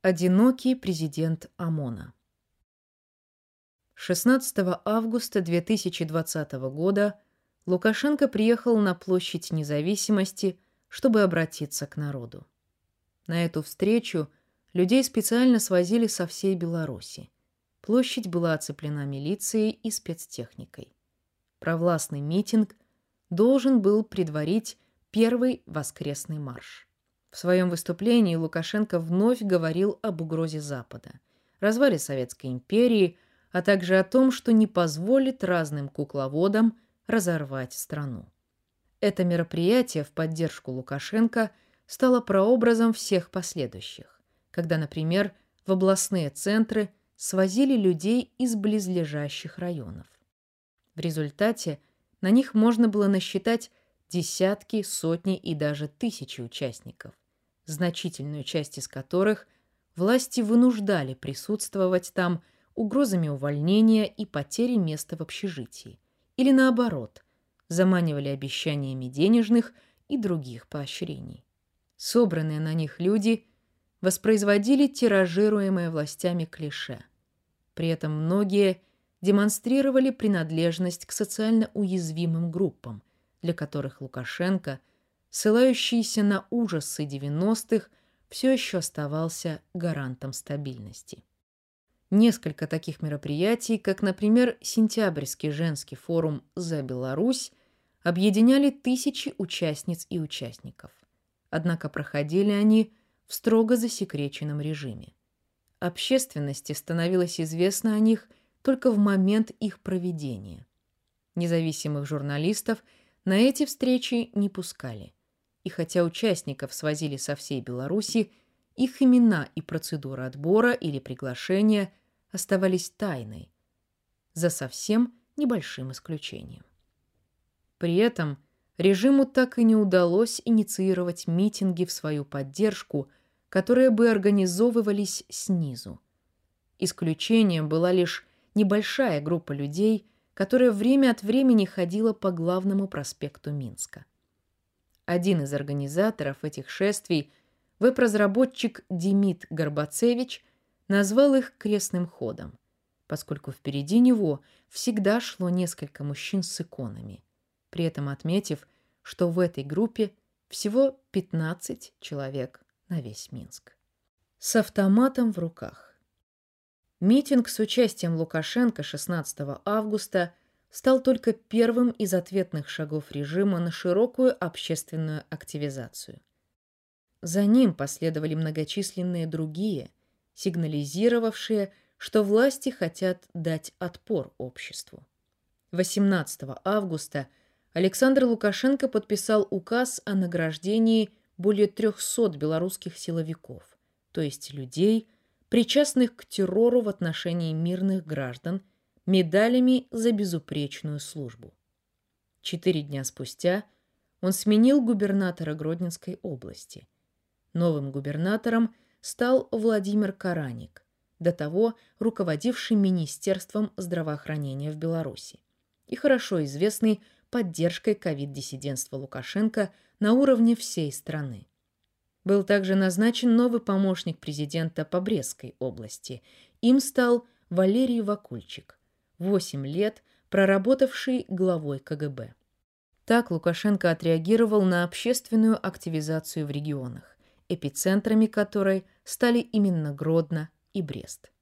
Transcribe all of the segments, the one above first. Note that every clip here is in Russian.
Одинокий президент ОМОНа 16 августа 2020 года Лукашенко приехал на площадь независимости, чтобы обратиться к народу. На эту встречу людей специально свозили со всей Беларуси. Площадь была оцеплена милицией и спецтехникой. Провластный митинг должен был предварить первый воскресный марш. В своем выступлении Лукашенко вновь говорил об угрозе Запада, развале Советской империи, а также о том, что не позволит разным кукловодам разорвать страну. Это мероприятие в поддержку Лукашенко стало прообразом всех последующих, когда, например, в областные центры свозили людей из близлежащих районов. В результате на них можно было насчитать десятки, сотни и даже тысячи участников, значительную часть из которых власти вынуждали присутствовать там угрозами увольнения и потери места в общежитии, или наоборот, заманивали обещаниями денежных и других поощрений. Собранные на них люди воспроизводили тиражируемое властями клише. При этом многие демонстрировали принадлежность к социально уязвимым группам, для которых Лукашенко, ссылающийся на ужасы 90-х, все еще оставался гарантом стабильности. Несколько таких мероприятий, как, например, Сентябрьский женский форум «За Беларусь», объединяли тысячи участниц и участников. Однако проходили они в строго засекреченном режиме. Общественности становилось известно о них только в момент их проведения. Независимых журналистов на эти встречи не пускали. И хотя участников свозили со всей Беларуси, их имена и процедура отбора или приглашения оставались тайной, за совсем небольшим исключением. При этом режиму так и не удалось инициировать митинги в свою поддержку, которые бы организовывались снизу. Исключением была лишь небольшая группа людей, которая время от времени ходила по главному проспекту Минска. Один из организаторов этих шествий, веб-разработчик Демид Горбацевич, назвал их крестным ходом, поскольку впереди него всегда шло несколько мужчин с иконами, при этом отметив, что в этой группе всего 15 человек на весь Минск. С автоматом в руках. Митинг с участием Лукашенко 16 августа стал только первым из ответных шагов режима на широкую общественную активизацию. За ним последовали многочисленные другие, сигнализировавшие, что власти хотят дать отпор обществу. 18 августа Александр Лукашенко подписал указ о награждении более 300 белорусских силовиков, то есть людей, причастных к террору в отношении мирных граждан, медалями за безупречную службу. Четыре дня спустя он сменил губернатора Гродненской области. Новым губернатором стал Владимир Караник, до того руководивший Министерством здравоохранения в Беларуси и хорошо известный поддержкой ковид-диссидентства Лукашенко на уровне всей страны. Был также назначен новый помощник президента по Брестской области. Им стал Валерий Вакульчик, 8 лет проработавший главой КГБ. Так Лукашенко отреагировал на общественную активизацию в регионах, эпицентрами которой стали именно Гродно и Брест.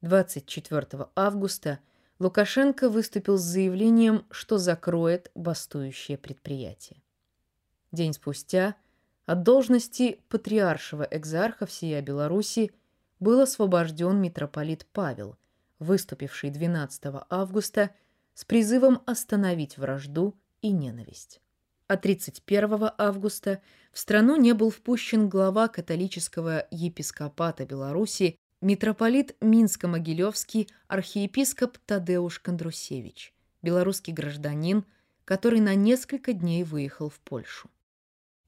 24 августа Лукашенко выступил с заявлением, что закроет бастующее предприятие. День спустя от должности патриаршего экзарха всея Беларуси был освобожден митрополит Павел, выступивший 12 августа с призывом остановить вражду и ненависть. А 31 августа в страну не был впущен глава католического епископата Беларуси митрополит Минско-Могилевский архиепископ Тадеуш Кондрусевич, белорусский гражданин, который на несколько дней выехал в Польшу.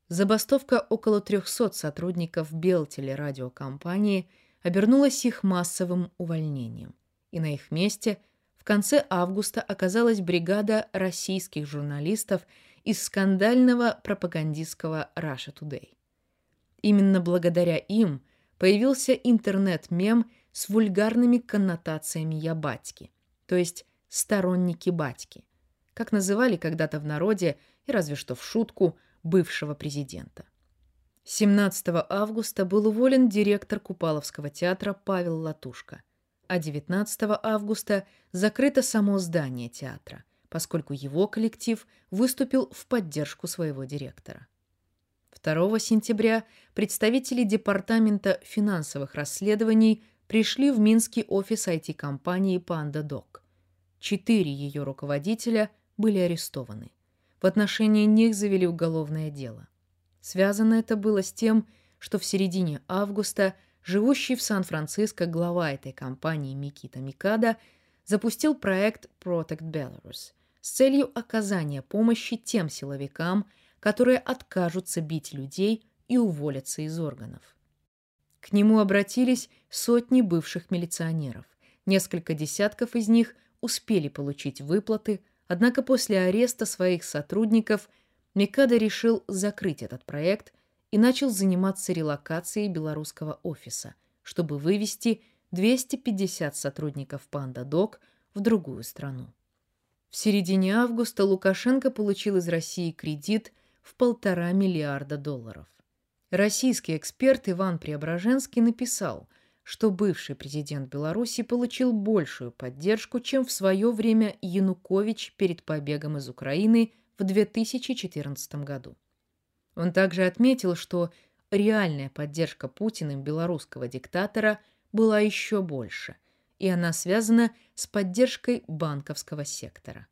Забастовка около 300 сотрудников Белтелерадиокомпании обернулась их массовым увольнением, и на их месте в конце августа оказалась бригада российских журналистов из скандального пропагандистского Russia Today. Именно благодаря им появился интернет-мем с вульгарными коннотациями «я батьки», то есть «сторонники батьки», как называли когда-то в народе и разве что в шутку бывшего президента. 17 августа был уволен директор Купаловского театра Павел Латушко, а 19 августа закрыто само здание театра, поскольку его коллектив выступил в поддержку своего директора. 2 сентября представители Департамента финансовых расследований пришли в Минский офис IT-компании PandaDoc. Четыре ее руководителя были арестованы. В отношении них завели уголовное дело. Связано это было с тем, что в середине августа живущий в Сан-Франциско глава этой компании Микита Микада запустил проект Protect Belarus с целью оказания помощи тем силовикам, которые откажутся бить людей и уволятся из органов. К нему обратились сотни бывших милиционеров. Несколько десятков из них успели получить выплаты, однако после ареста своих сотрудников Микада решил закрыть этот проект и начал заниматься релокацией белорусского офиса, чтобы вывести 250 сотрудников PandaDoc в другую страну. В середине августа Лукашенко получил из России кредит – в полтора миллиарда долларов. Российский эксперт Иван Преображенский написал, что бывший президент Беларуси получил большую поддержку, чем в свое время Янукович перед побегом из Украины в 2014 году. Он также отметил, что реальная поддержка Путиным белорусского диктатора была еще больше, и она связана с поддержкой банковского сектора.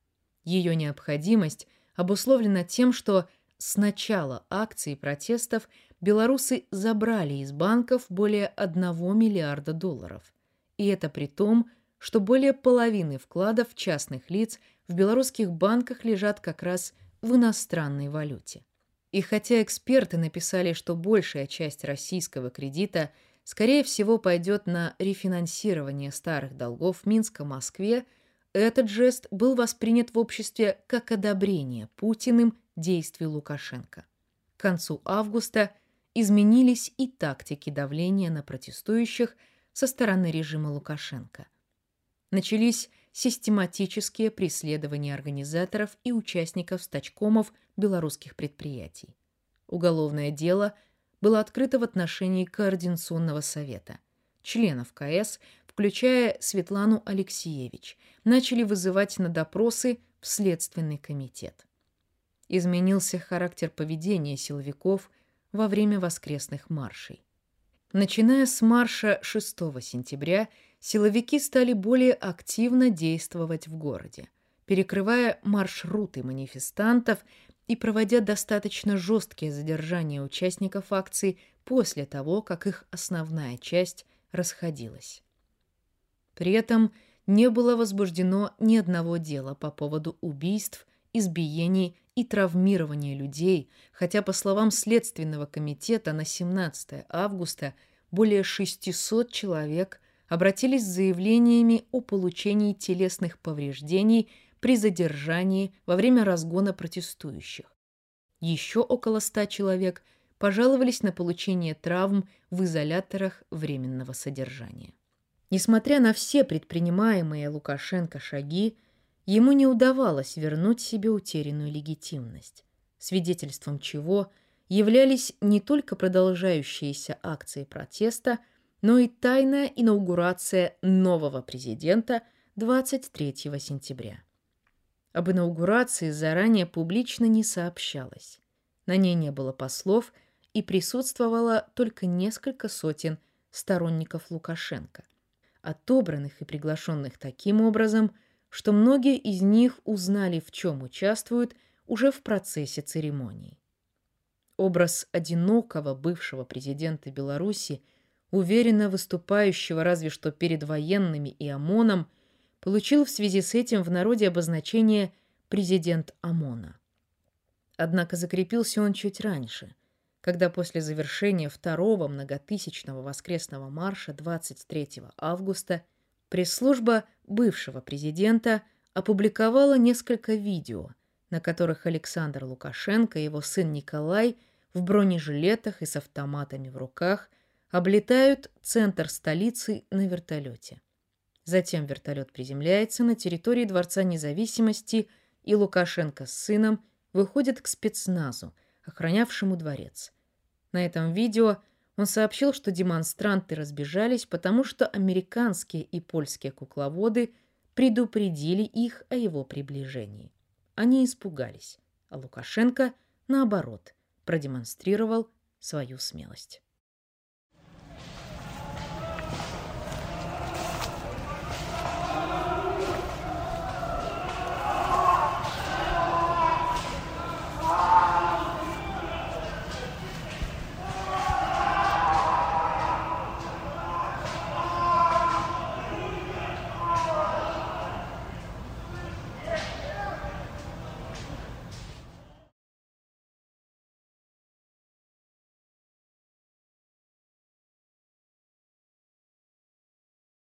Ее необходимость обусловлена тем, что с начала акций протестов белорусы забрали из банков более 1 миллиарда долларов. И это при том, что более половины вкладов частных лиц в белорусских банках лежат как раз в иностранной валюте. И хотя эксперты написали, что большая часть российского кредита, скорее всего, пойдет на рефинансирование старых долгов Минска Москве, этот жест был воспринят в обществе как одобрение Путиным действий Лукашенко. К концу августа изменились и тактики давления на протестующих со стороны режима Лукашенко. Начались систематические преследования организаторов и участников стачкомов белорусских предприятий. Уголовное дело было открыто в отношении Координационного совета. Членов КС, включая Светлану Алексеевич, начали вызывать на допросы в Следственный комитет изменился характер поведения силовиков во время воскресных маршей. Начиная с марша 6 сентября, силовики стали более активно действовать в городе, перекрывая маршруты манифестантов и проводя достаточно жесткие задержания участников акций после того, как их основная часть расходилась. При этом не было возбуждено ни одного дела по поводу убийств, избиений и травмирование людей, хотя, по словам Следственного комитета, на 17 августа более 600 человек обратились с заявлениями о получении телесных повреждений при задержании во время разгона протестующих. Еще около 100 человек пожаловались на получение травм в изоляторах временного содержания. Несмотря на все предпринимаемые Лукашенко шаги, ему не удавалось вернуть себе утерянную легитимность, свидетельством чего являлись не только продолжающиеся акции протеста, но и тайная инаугурация нового президента 23 сентября. Об инаугурации заранее публично не сообщалось. На ней не было послов и присутствовало только несколько сотен сторонников Лукашенко, отобранных и приглашенных таким образом – что многие из них узнали, в чем участвуют уже в процессе церемонии. Образ одинокого бывшего президента Беларуси, уверенно выступающего разве что перед военными и ОМОНом, получил в связи с этим в народе обозначение «президент ОМОНа». Однако закрепился он чуть раньше, когда после завершения второго многотысячного воскресного марша 23 августа Пресс-служба бывшего президента опубликовала несколько видео, на которых Александр Лукашенко и его сын Николай в бронежилетах и с автоматами в руках облетают центр столицы на вертолете. Затем вертолет приземляется на территории Дворца независимости, и Лукашенко с сыном выходят к спецназу, охранявшему дворец. На этом видео он сообщил, что демонстранты разбежались, потому что американские и польские кукловоды предупредили их о его приближении. Они испугались, а Лукашенко, наоборот, продемонстрировал свою смелость.